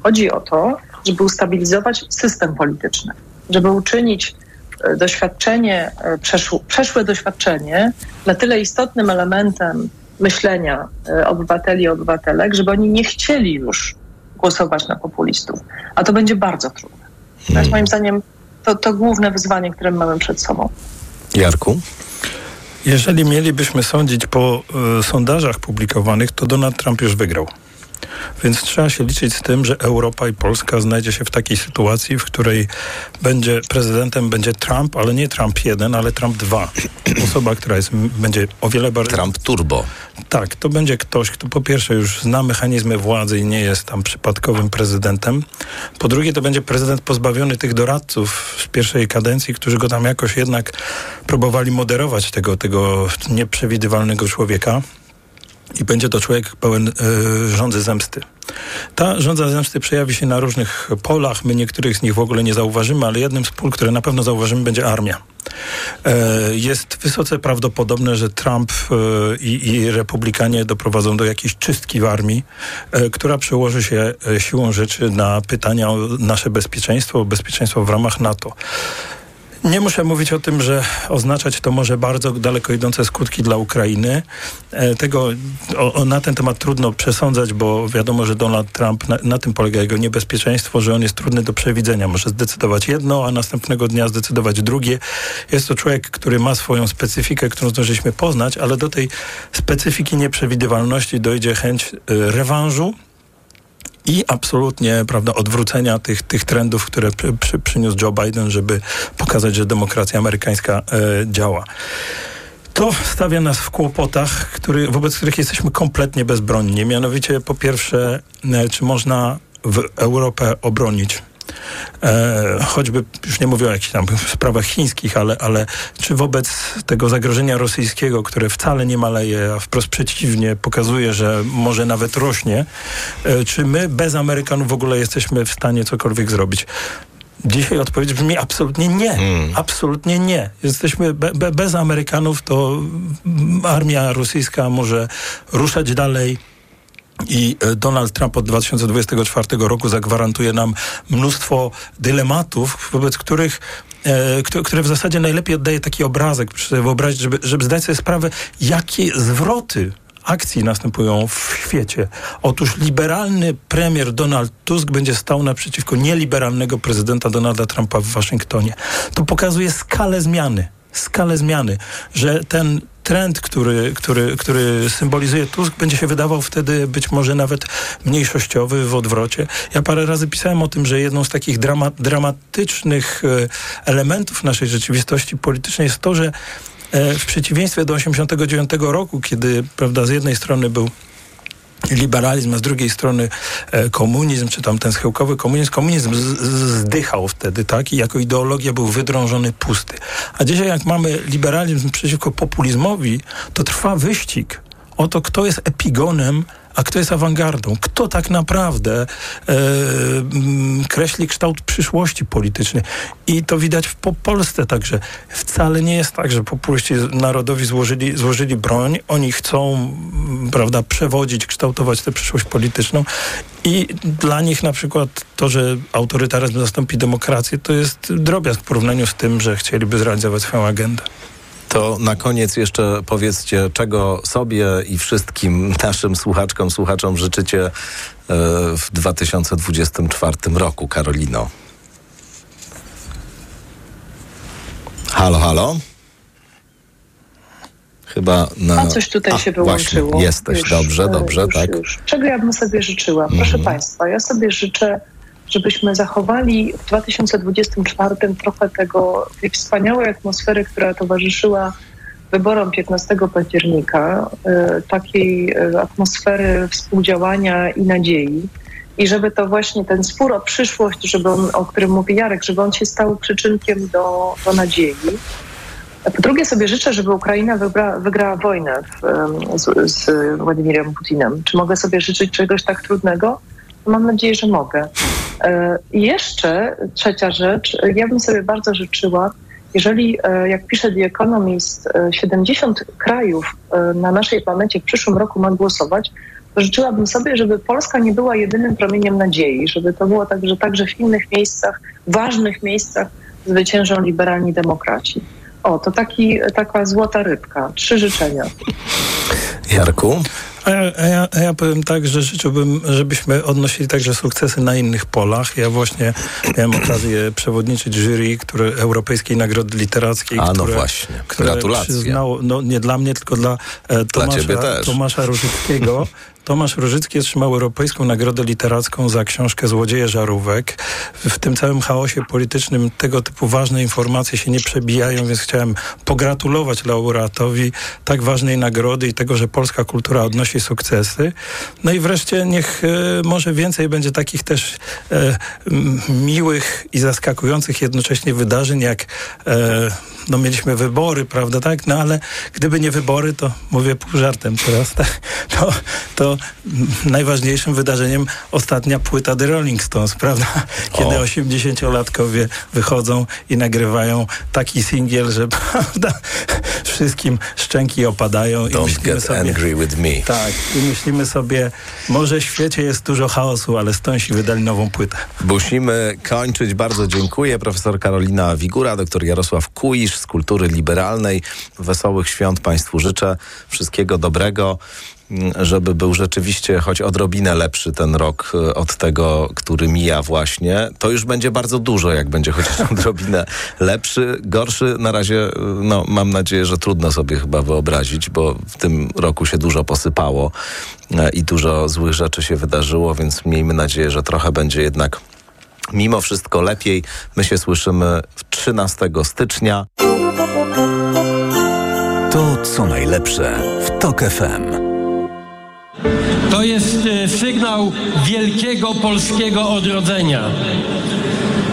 Chodzi o to, żeby ustabilizować system polityczny, żeby uczynić e, doświadczenie, przeszł, przeszłe doświadczenie na tyle istotnym elementem myślenia e, obywateli i obywatelek, żeby oni nie chcieli już głosować na populistów. A to będzie bardzo trudne. To jest moim zdaniem to, to główne wyzwanie, które mamy przed sobą. Jarku? Jeżeli mielibyśmy sądzić po e, sondażach publikowanych, to Donald Trump już wygrał. Więc trzeba się liczyć z tym, że Europa i Polska znajdzie się w takiej sytuacji, w której będzie prezydentem będzie Trump, ale nie Trump 1, ale Trump 2. Osoba, która jest, będzie o wiele bardziej... Trump turbo. Tak, to będzie ktoś, kto po pierwsze już zna mechanizmy władzy i nie jest tam przypadkowym prezydentem. Po drugie, to będzie prezydent pozbawiony tych doradców z pierwszej kadencji, którzy go tam jakoś jednak próbowali moderować, tego, tego nieprzewidywalnego człowieka. I będzie to człowiek pełen e, żądzy zemsty. Ta żądza zemsty przejawi się na różnych polach. My niektórych z nich w ogóle nie zauważymy, ale jednym z pól, które na pewno zauważymy, będzie armia. E, jest wysoce prawdopodobne, że Trump e, i, i republikanie doprowadzą do jakiejś czystki w armii, która przełoży się siłą rzeczy na pytania o nasze bezpieczeństwo, bezpieczeństwo w ramach NATO. Nie muszę mówić o tym, że oznaczać to może bardzo daleko idące skutki dla Ukrainy. E, Tego o, o, na ten temat trudno przesądzać, bo wiadomo, że Donald Trump, na, na tym polega jego niebezpieczeństwo, że on jest trudny do przewidzenia. Może zdecydować jedno, a następnego dnia zdecydować drugie. Jest to człowiek, który ma swoją specyfikę, którą zdążyliśmy poznać, ale do tej specyfiki nieprzewidywalności dojdzie chęć e, rewanżu, i absolutnie prawda, odwrócenia tych, tych trendów, które przy, przy, przyniósł Joe Biden, żeby pokazać, że demokracja amerykańska e, działa. To stawia nas w kłopotach, który, wobec których jesteśmy kompletnie bezbronni. Mianowicie, po pierwsze, e, czy można w Europę obronić E, choćby, już nie mówię o jakichś tam sprawach chińskich, ale, ale czy wobec tego zagrożenia rosyjskiego, które wcale nie maleje, a wprost przeciwnie, pokazuje, że może nawet rośnie, e, czy my bez Amerykanów w ogóle jesteśmy w stanie cokolwiek zrobić? Dzisiaj odpowiedź brzmi absolutnie nie. Mm. Absolutnie nie. Jesteśmy be, be, bez Amerykanów, to armia rosyjska może ruszać dalej. I e, Donald Trump od 2024 roku zagwarantuje nam mnóstwo dylematów, wobec których e, które w zasadzie najlepiej oddaje taki obrazek, proszę wyobrazić, żeby, żeby zdać sobie sprawę, jakie zwroty akcji następują w świecie. Otóż liberalny premier Donald Tusk będzie stał naprzeciwko nieliberalnego prezydenta Donalda Trumpa w Waszyngtonie. To pokazuje skalę zmiany. Skalę zmiany, że ten trend, który, który, który symbolizuje Tusk, będzie się wydawał wtedy być może nawet mniejszościowy w odwrocie. Ja parę razy pisałem o tym, że jedną z takich drama, dramatycznych e, elementów naszej rzeczywistości politycznej jest to, że e, w przeciwieństwie do 1989 roku, kiedy prawda, z jednej strony był liberalizm, a z drugiej strony e, komunizm, czy tam ten schyłkowy komunizm. Komunizm zdychał wtedy, tak? I jako ideologia był wydrążony, pusty. A dzisiaj jak mamy liberalizm przeciwko populizmowi, to trwa wyścig o to, kto jest epigonem a kto jest awangardą, kto tak naprawdę e, m, kreśli kształt przyszłości politycznej. I to widać w po Polsce także. Wcale nie jest tak, że populiści narodowi złożyli, złożyli broń, oni chcą m, prawda, przewodzić, kształtować tę przyszłość polityczną i dla nich na przykład to, że autorytaryzm zastąpi demokrację, to jest drobiazg w porównaniu z tym, że chcieliby zrealizować swoją agendę. To na koniec jeszcze powiedzcie, czego sobie i wszystkim naszym słuchaczkom, słuchaczom życzycie e, w 2024 roku, Karolino. Halo, halo? Chyba na... A coś tutaj A, się wyłączyło. Właśnie, jesteś, Już, dobrze, e, dobrze, już, tak. Już. Czego ja bym sobie życzyła? Proszę Mhm. Państwa, ja sobie życzę, żebyśmy zachowali w 2024 trochę tego, tej wspaniałej atmosfery, która towarzyszyła wyborom 15 października, e, takiej e, atmosfery współdziałania i nadziei. I żeby to właśnie ten spór o przyszłość, żeby on, o którym mówi Jarek, żeby on się stał przyczynkiem do, do nadziei. Po drugie sobie życzę, żeby Ukraina wygra, wygrała wojnę w, z, z Władimirem Putinem. Czy mogę sobie życzyć czegoś tak trudnego? Mam nadzieję, że mogę. E, jeszcze trzecia rzecz. Ja bym sobie bardzo życzyła, jeżeli, e, jak pisze The Economist, e, 70 krajów e, na naszej planecie w przyszłym roku ma głosować, to życzyłabym sobie, żeby Polska nie była jedynym promieniem nadziei, żeby to było tak, że także w innych miejscach, ważnych miejscach zwyciężą liberalni demokraci. O, to taki, taka złota rybka. Trzy życzenia. Jarku? A ja, a, ja, a ja powiem tak, że życzyłbym, żebyśmy odnosili także sukcesy na innych polach. Ja właśnie miałem okazję przewodniczyć jury które, Europejskiej Nagrody Literackiej, A, no które, właśnie. które Gratulacje. przyznało, no nie dla mnie, tylko dla, e, Tomasza, też. Tomasza Różyckiego. Tomasz Różycki otrzymał Europejską Nagrodę Literacką za książkę Złodzieje Żarówek. W tym całym chaosie politycznym tego typu ważne informacje się nie przebijają, więc chciałem pogratulować laureatowi tak ważnej nagrody i tego, że polska kultura odnosi sukcesy. No i wreszcie niech e, może więcej będzie takich też e, miłych i zaskakujących jednocześnie wydarzeń, jak e, no mieliśmy wybory, prawda, tak? No ale gdyby nie wybory, to mówię pół żartem teraz, tak? To, to najważniejszym wydarzeniem ostatnia płyta The Rolling Stones, prawda? Kiedy O. 80-latkowie wychodzą i nagrywają taki singiel, że prawda, wszystkim szczęki opadają i Don't myślimy get sobie... angry with me. Tak, i myślimy sobie, może w świecie jest dużo chaosu, ale Stonesi wydali nową płytę. Musimy kończyć. Bardzo dziękuję. Profesor Karolina Wigura, doktor Jarosław Kuisz z Kultury Liberalnej. Wesołych świąt Państwu życzę. Wszystkiego dobrego. Żeby był rzeczywiście choć odrobinę lepszy ten rok y, od tego, który mija właśnie. To już będzie bardzo dużo, jak będzie chociaż odrobinę lepszy. Gorszy na razie, y, no mam nadzieję, że trudno sobie chyba wyobrazić, bo w tym roku się dużo posypało e, i dużo złych rzeczy się wydarzyło, więc miejmy nadzieję, że trochę będzie jednak Mimo wszystko lepiej. My się słyszymy w 13 stycznia. To co najlepsze w TOK FM. To jest e, sygnał wielkiego polskiego odrodzenia.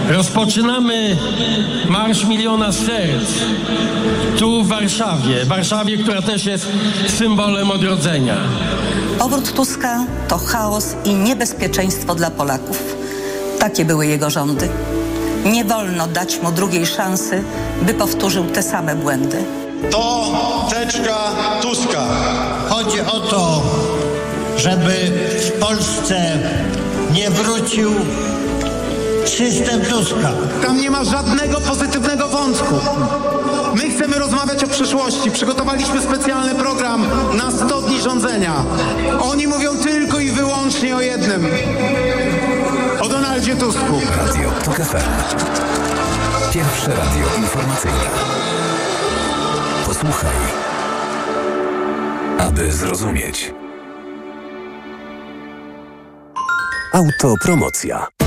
Rozpoczynamy Marsz Miliona Serc tu w Warszawie. Warszawie, która też jest symbolem odrodzenia. Powrót Tuska to chaos i niebezpieczeństwo dla Polaków. Takie były jego rządy. Nie wolno dać mu drugiej szansy, by powtórzył te same błędy. To teczka Tuska. Chodzi o to, żeby w Polsce nie wrócił System Tuska. Tam nie ma żadnego pozytywnego wątku. My chcemy rozmawiać o przyszłości. Przygotowaliśmy specjalny program na 100 dni rządzenia. Oni mówią tylko i wyłącznie o jednym. O Donaldzie Tusku. Radio TOK FM. Pierwsze radio informacyjne. Posłuchaj, aby zrozumieć. Autopromocja.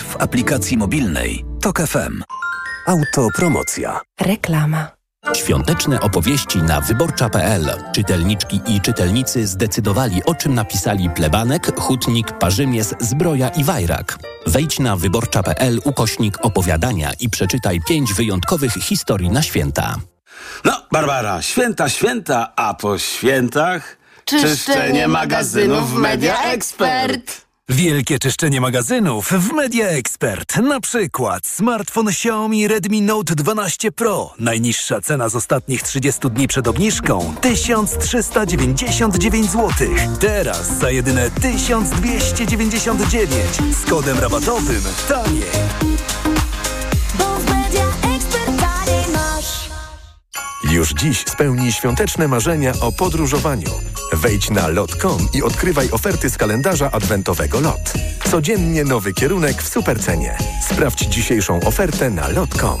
w aplikacji mobilnej Tok FM. Autopromocja. Reklama. Świąteczne opowieści na wyborcza.pl. Czytelniczki i czytelnicy zdecydowali, o czym napisali plebanek, hutnik, parzymies, zbroja i wajrak. Wejdź na wyborcza.pl ukośnik opowiadania i przeczytaj pięć wyjątkowych historii na święta. No, Barbara, święta, święta, a po świętach... Czyszczenie magazynów w Media Expert. Wielkie czyszczenie magazynów w Media Expert. Na przykład smartfon Xiaomi Redmi Note 12 Pro. Najniższa cena z ostatnich 30 dni przed obniżką 1399 zł. Teraz za jedyne 1299 z kodem rabatowym taniej. Już dziś spełnij świąteczne marzenia o podróżowaniu. Wejdź na lot.com i odkrywaj oferty z kalendarza adwentowego LOT. Codziennie nowy kierunek w supercenie. Sprawdź dzisiejszą ofertę na lot.com.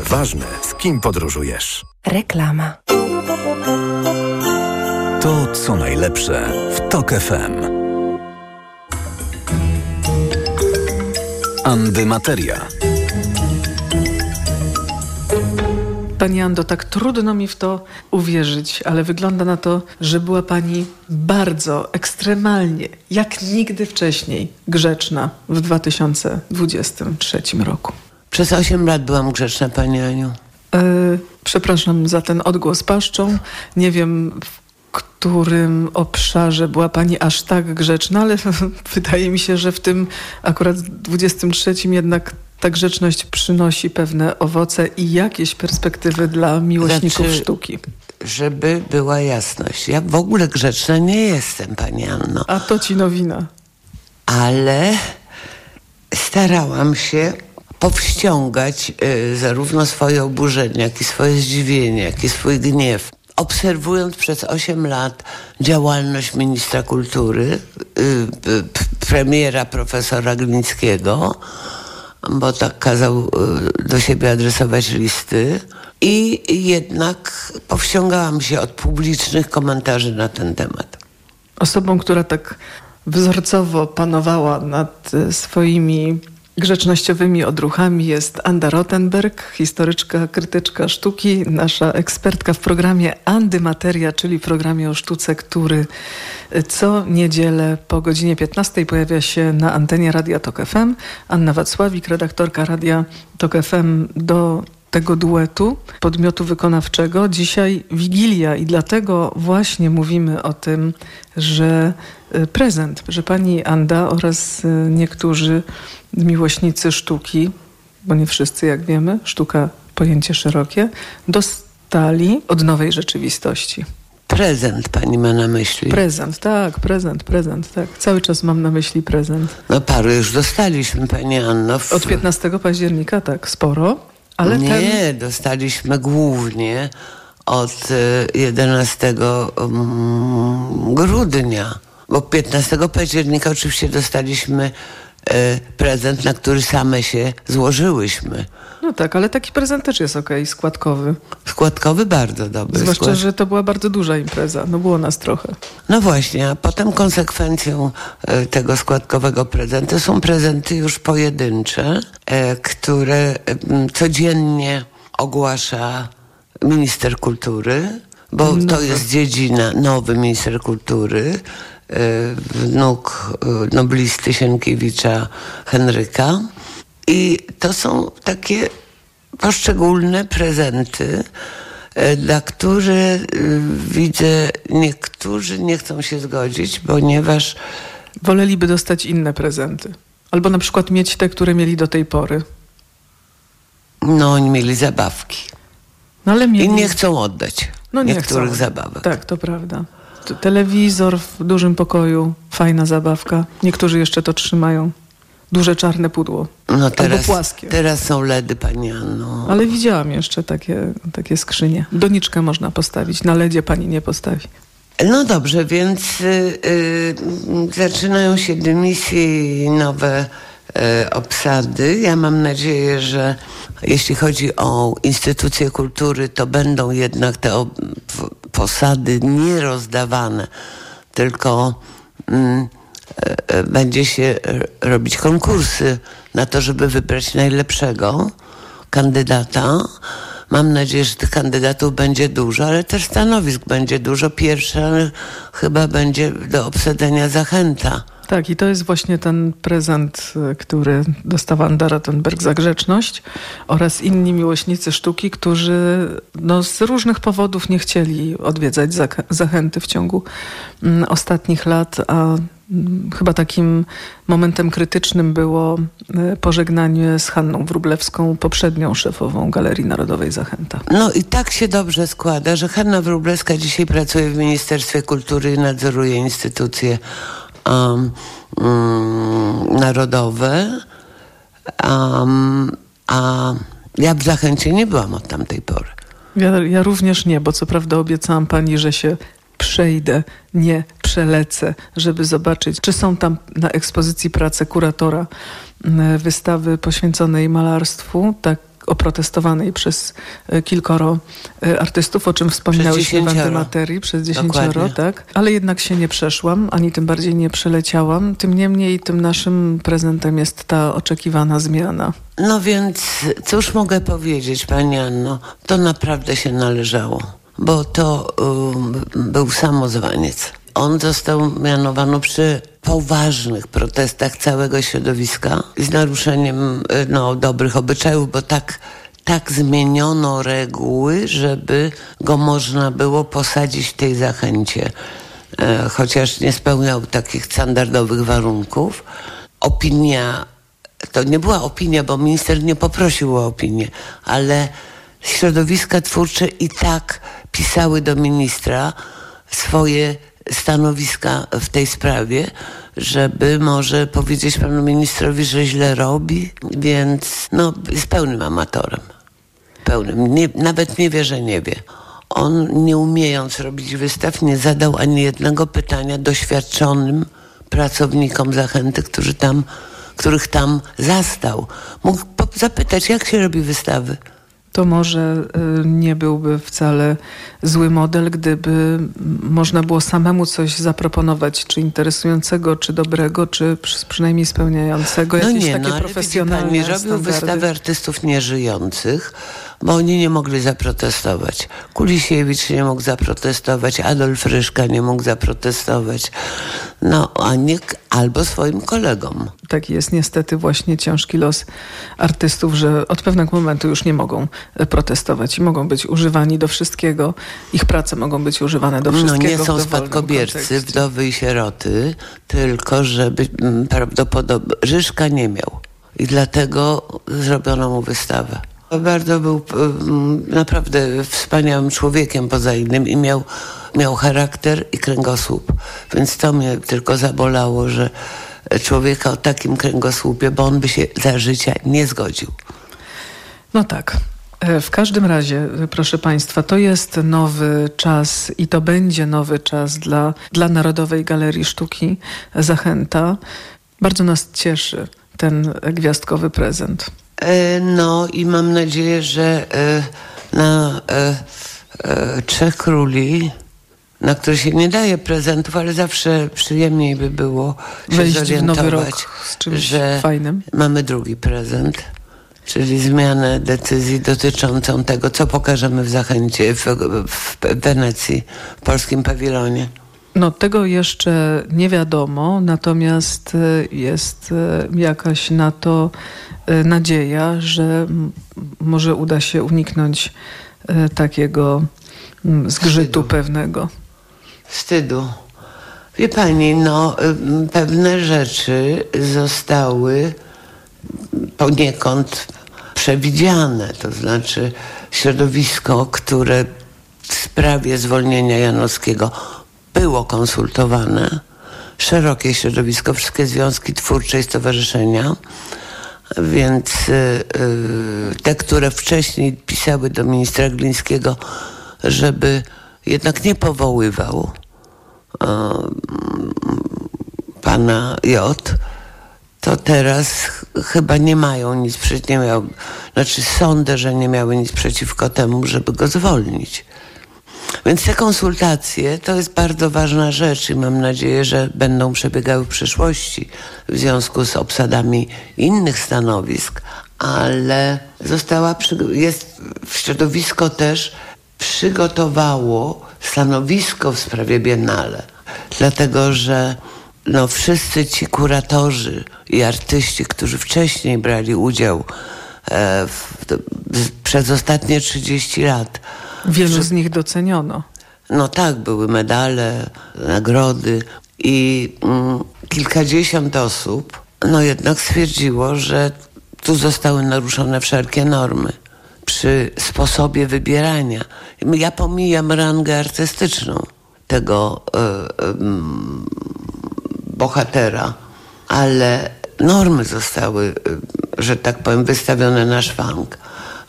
Ważne, z kim podróżujesz. Reklama. To, co najlepsze w Tok FM. Andymateria. Pani Ando, tak trudno mi w to uwierzyć, ale wygląda na to, że była Pani bardzo, ekstremalnie, jak nigdy wcześniej, grzeczna w 2023 roku. Przez 8 lat byłam grzeczna, Pani Aniu. E, przepraszam za ten odgłos paszczą. Nie wiem, w którym obszarze była Pani aż tak grzeczna, ale wydaje mi się, że w tym akurat 23 jednak ta grzeczność przynosi pewne owoce i jakieś perspektywy dla miłośników Znaczy- sztuki. Żeby była jasność. Ja w ogóle grzeczna nie jestem, Pani Anno. A to Ci nowina. ale starałam się powściągać y, zarówno swoje oburzenie, jak i swoje zdziwienie, jak i swój gniew. Obserwując przez 8 lat działalność ministra kultury, y, y, premiera profesora Glińskiego, bo tak kazał y, do siebie adresować listy i jednak powściągałam się od publicznych komentarzy na ten temat. Osobą, która tak wzorcowo panowała nad e, swoimi grzecznościowymi odruchami jest Anda Rottenberg, historyczka, krytyczka sztuki, nasza ekspertka w programie Andymateria, czyli programie o sztuce, który e, co niedzielę po godzinie 15 pojawia się na antenie Radia Tok FM. Anna Wacławik, redaktorka Radia Tok FM do tego duetu, podmiotu wykonawczego. Dzisiaj Wigilia i dlatego właśnie mówimy o tym, że y, prezent, że pani Anda oraz y, niektórzy miłośnicy sztuki, bo nie wszyscy jak wiemy, sztuka pojęcie szerokie, dostali od nowej rzeczywistości. Prezent pani ma na myśli. Prezent, tak, prezent, prezent, tak. Cały czas mam na myśli prezent. No paru już dostaliśmy, pani Anno. W... Od 15 października, tak, sporo, ale nie, ten... dostaliśmy głównie od e, 11 mm, grudnia. Bo 15 października oczywiście dostaliśmy e, prezent, na który same się złożyłyśmy. No tak, ale taki prezent też jest okej, składkowy. Składkowy bardzo dobry. Zwłaszcza, skład- że to była bardzo duża impreza. No było nas trochę. No właśnie, a potem konsekwencją e, tego składkowego prezentu są prezenty już pojedyncze, e, które codziennie ogłasza minister kultury, bo to Nowy. jest dziedzina, nowy minister kultury, wnuk e, noblisty Sienkiewicza Henryka. I to są takie poszczególne prezenty, e, dla których y, widzę, niektórzy nie chcą się zgodzić, ponieważ Woleliby dostać inne prezenty. Albo na przykład mieć te, które mieli do tej pory. no, oni mieli zabawki. No, ale mieli... I nie chcą oddać no, nie niektórych chcą. zabawek. Tak, to prawda. Telewizor w dużym pokoju, fajna zabawka. Niektórzy jeszcze to trzymają. Duże czarne pudło. No teraz, Albo płaskie. teraz są LEDy, pani Anno. Ale widziałam jeszcze takie, takie skrzynie. Doniczkę można postawić, na ledzie pani nie postawi. No dobrze, więc y, y, zaczynają się dymisje i nowe obsady. Ja mam nadzieję, że jeśli chodzi o instytucje kultury, to będą jednak te posady nie rozdawane, tylko mm, e, e, będzie się e, robić konkursy na to, żeby wybrać najlepszego kandydata. Mam nadzieję, że tych kandydatów będzie dużo, ale też stanowisk będzie dużo. Pierwsze chyba będzie do obsadzenia zachęta. Tak, i to jest właśnie ten prezent, y, który dostała Anda Rottenberg za grzeczność oraz inni miłośnicy sztuki, którzy no, z różnych powodów nie chcieli odwiedzać zachęty w ciągu mm, ostatnich lat, a mm, chyba takim momentem krytycznym było y, pożegnanie z Hanną Wróblewską, poprzednią szefową Galerii Narodowej Zachęta. No i tak się dobrze składa, że Hanna Wróblewska dzisiaj pracuje w Ministerstwie Kultury i nadzoruje instytucje narodowe. Um, a ja w Zachęcie nie byłam od tamtej pory. Ja, ja również nie, bo co prawda obiecałam pani, że się przejdę, nie przelecę, żeby zobaczyć, czy są tam na ekspozycji prace kuratora m, wystawy poświęconej malarstwu, tak oprotestowanej przez e, kilkoro e, artystów, o czym wspominałyśmy w antymaterii, przez dziesięcioro, Dokładnie. tak. Ale jednak się nie przeszłam, ani tym bardziej nie przeleciałam. Tym niemniej tym naszym prezentem jest ta oczekiwana zmiana. No więc cóż mogę powiedzieć, Pani Anno? To naprawdę się należało, bo to um, był samozwaniec. On został mianowany przy poważnych protestach całego środowiska z naruszeniem y, no, dobrych obyczajów, bo tak, tak zmieniono reguły, żeby go można było posadzić w tej zachęcie. E, chociaż nie spełniał takich standardowych warunków. Opinia to nie była opinia, bo minister nie poprosił o opinię, ale środowiska twórcze i tak pisały do ministra swoje stanowiska w tej sprawie, żeby może powiedzieć panu ministrowi, że źle robi, więc no, jest pełnym amatorem. Pełnym. Nie, nawet nie wie, że nie wie. On, nie umiejąc robić wystaw, nie zadał ani jednego pytania doświadczonym pracownikom zachęty, którzy tam, których tam zastał. Mógł zapytać, jak się robi wystawy. To może y, nie byłby wcale zły model, gdyby można było samemu coś zaproponować, czy interesującego, czy dobrego, czy przy, przynajmniej spełniającego No jakieś nie, takie no profesjonalne pani, robił standardy. wystawę artystów nieżyjących, bo oni nie mogli zaprotestować. Kulisiewicz nie mógł zaprotestować, Adolf Ryszka nie mógł zaprotestować. No, a nie, albo swoim kolegom. Taki jest niestety właśnie ciężki los artystów, że od pewnego momentu już nie mogą protestować i mogą być używani do wszystkiego. Ich prace mogą być używane do No wszystkiego. nie w są spadkobiercy, kontekście. wdowy i sieroty, tylko żeby mm, prawdopodobnie Ryszka nie miał. I dlatego zrobiono mu wystawę. Bardzo był mm, naprawdę wspaniałym człowiekiem poza innym i miał, miał charakter i kręgosłup. Więc to mnie tylko zabolało, że człowieka o takim kręgosłupie, bo on by się za życia nie zgodził. No tak. E, W każdym razie, e, proszę Państwa, to jest nowy czas i to będzie nowy czas dla, dla Narodowej Galerii Sztuki Zachęta. Bardzo nas cieszy ten gwiazdkowy prezent. E, No i mam nadzieję, że na Trzech Króli, na które się nie daje prezentów, ale zawsze przyjemniej by było się Wejść zorientować, rok z czymś że fajnym. mamy drugi prezent, czyli zmianę decyzji dotyczącą tego, co pokażemy w Zachęcie, w, w Wenecji, w polskim pawilonie. No tego jeszcze nie wiadomo, natomiast e, jest e, jakaś na to e, nadzieja, że może uda się uniknąć takiego zgrzytu pewnego. Wstydu. Wie pani, no pewne rzeczy zostały poniekąd przewidziane. To znaczy środowisko, które w sprawie zwolnienia Janowskiego było konsultowane, szerokie środowisko, wszystkie związki twórcze i stowarzyszenia, więc y, y, te, które wcześniej pisały do ministra Glińskiego, żeby jednak nie powoływał e, pana J, to teraz ch- chyba nie mają nic przeciw, nie miał, znaczy sądzę, że nie miały nic przeciwko temu, żeby go zwolnić. Więc te konsultacje to jest bardzo ważna rzecz i mam nadzieję, że będą przebiegały w przyszłości w związku z obsadami innych stanowisk, ale została, jest środowisko też przygotowało stanowisko w sprawie Biennale, dlatego że no, wszyscy ci kuratorzy i artyści, którzy wcześniej brali udział e, w, w, przez ostatnie 30 lat Wielu z nich doceniono. no tak, były medale, nagrody i mm, kilkadziesiąt osób no jednak stwierdziło, że tu zostały naruszone wszelkie normy przy sposobie wybierania. Ja pomijam rangę artystyczną tego e, em, bohatera, ale normy zostały, e, że tak powiem, wystawione na szwank.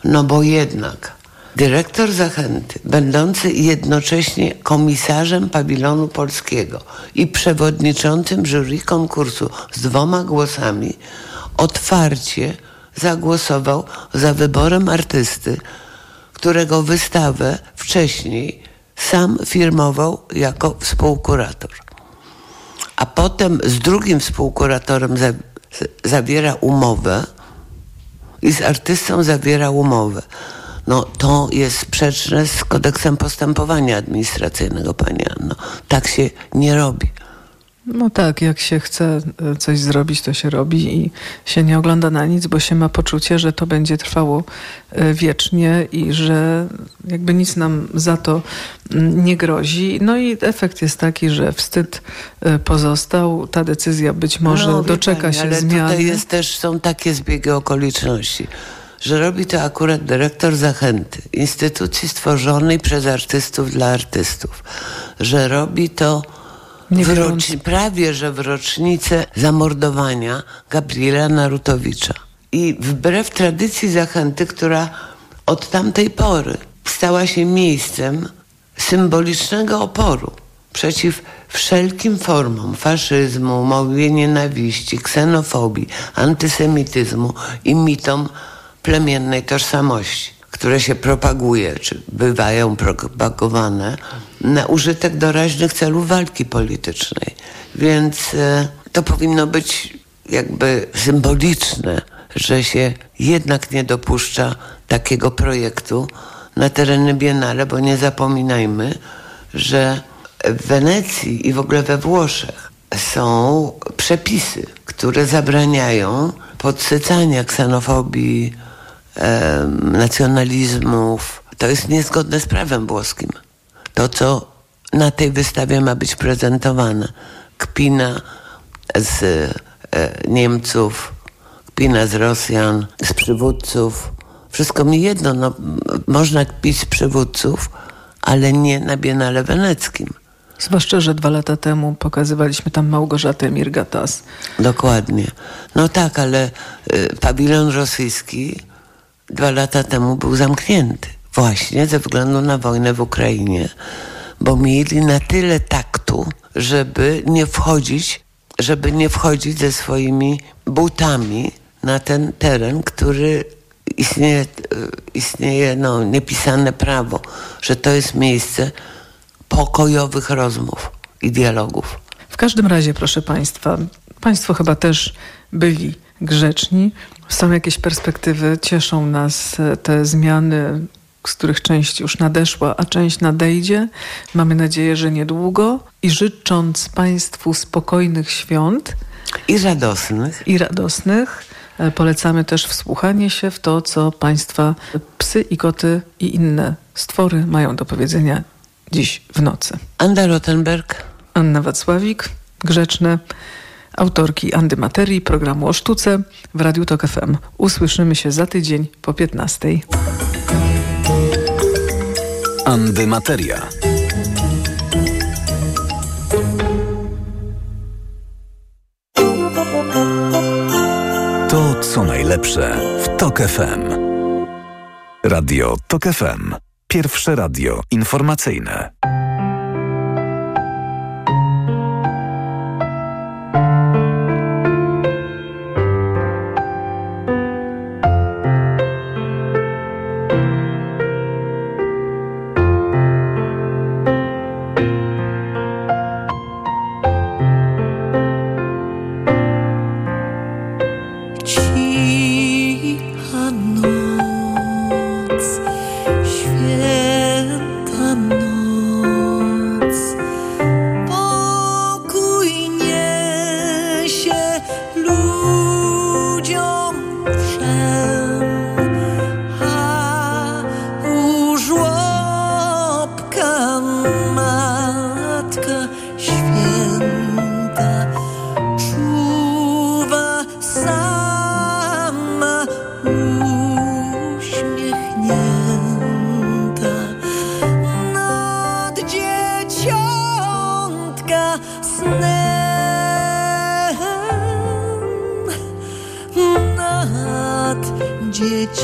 No bo jednak dyrektor Zachęty, będący jednocześnie komisarzem pawilonu polskiego i przewodniczącym jury konkursu z dwoma głosami, otwarcie zagłosował za wyborem artysty, którego wystawę wcześniej sam firmował jako współkurator. A potem z drugim współkuratorem za, zawiera umowę i z artystą zawiera umowę. No to jest sprzeczne z kodeksem postępowania administracyjnego, Pani Anno. Tak się nie robi. No tak, jak się chce e, coś zrobić, to się robi i się nie ogląda na nic, bo się ma poczucie, że to będzie trwało e, wiecznie i że jakby nic nam za to nie grozi. No i efekt jest taki, że wstyd e, pozostał. Ta decyzja być może No, doczeka pani, się ale zmiany. tutaj jest też, są takie zbiegi okoliczności, że robi to akurat dyrektor Zachęty, instytucji stworzonej przez artystów dla artystów, że robi to w prawie że w rocznicę zamordowania Gabriela Narutowicza. I wbrew tradycji Zachęty, która od tamtej pory stała się miejscem symbolicznego oporu przeciw wszelkim formom faszyzmu, mowy nienawiści, ksenofobii, antysemityzmu i mitom plemiennej tożsamości, które się propaguje, czy bywają propagowane na użytek doraźnych celów walki politycznej. Więc e, to powinno być jakby symboliczne, że się jednak nie dopuszcza takiego projektu na tereny Biennale, bo nie zapominajmy, że w Wenecji i w ogóle we Włoszech są przepisy, które zabraniają podsycania ksenofobii, nacjonalizmów. To jest niezgodne z prawem włoskim. To, co na tej wystawie ma być prezentowane. Kpina z e, Niemców, kpina z Rosjan, z przywódców. Wszystko mi jedno, no, można kpić z przywódców, ale nie na Biennale Weneckim. Zwłaszcza, że dwa lata temu pokazywaliśmy tam Małgorzatę Mirgatas. Dokładnie. No tak, ale y, pawilon rosyjski dwa lata temu był zamknięty. Właśnie ze względu na wojnę w Ukrainie. Bo mieli na tyle taktu, żeby nie wchodzić, żeby nie wchodzić ze swoimi butami na ten teren, który istnieje, y, istnieje no, niepisane prawo, że to jest miejsce pokojowych rozmów i dialogów. W każdym razie, proszę Państwa, Państwo chyba też byli grzeczni. Są jakieś perspektywy, cieszą nas e, te zmiany, z których część już nadeszła, a część nadejdzie. Mamy nadzieję, że niedługo. I życząc Państwu spokojnych świąt. I radosnych. I radosnych. e, Polecamy też wsłuchanie się w to, co Państwa psy i koty i inne stwory mają do powiedzenia dziś w nocy. Anda Rottenberg. Anna Wacławik, grzeczne, autorki Andy Materii, programu o sztuce w Radiu Tok FM. Usłyszymy się za tydzień po 15. Andy Materia. To, co najlepsze w Tok FM. Radio Tok FM. Pierwsze radio informacyjne. Dzieciątka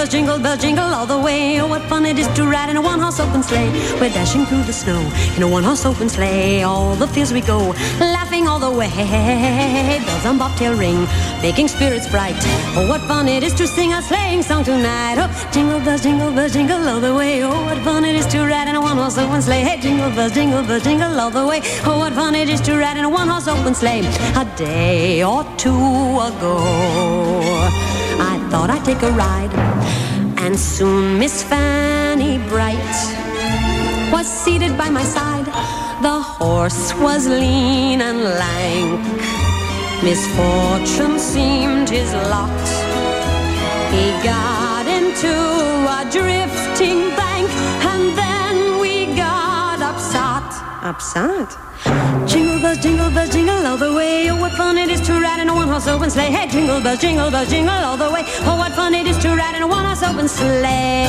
bells, jingle bells, jingle all the way. Oh, what fun it is to ride in a one-horse open sleigh. We're dashing through the snow in a one-horse open sleigh. All the fields we go, laughing all the way. Bells on bobtail ring, making spirits bright. Oh, what fun it is to sing a sleighing song tonight. Oh, jingle bells, jingle bells, jingle all the way. Oh, what fun it is to ride in a one-horse open sleigh. Hey, jingle bells, jingle bells, jingle all the way. Oh, what fun it is to ride in a one-horse open sleigh. A day or two ago, I thought I'd take a ride. And soon Miss Fanny Bright was seated by my side. The horse was lean and lank. Misfortune seemed his lot. He got into a drifting bank, and then we got upset. Upset? Jingle bells, jingle bells, jingle all the way. Oh, what fun it is to ride in a one-horse open sleigh. Hey, jingle bells, jingle bells, jingle all the way. Oh, what fun it is to ride in a one-horse open sleigh.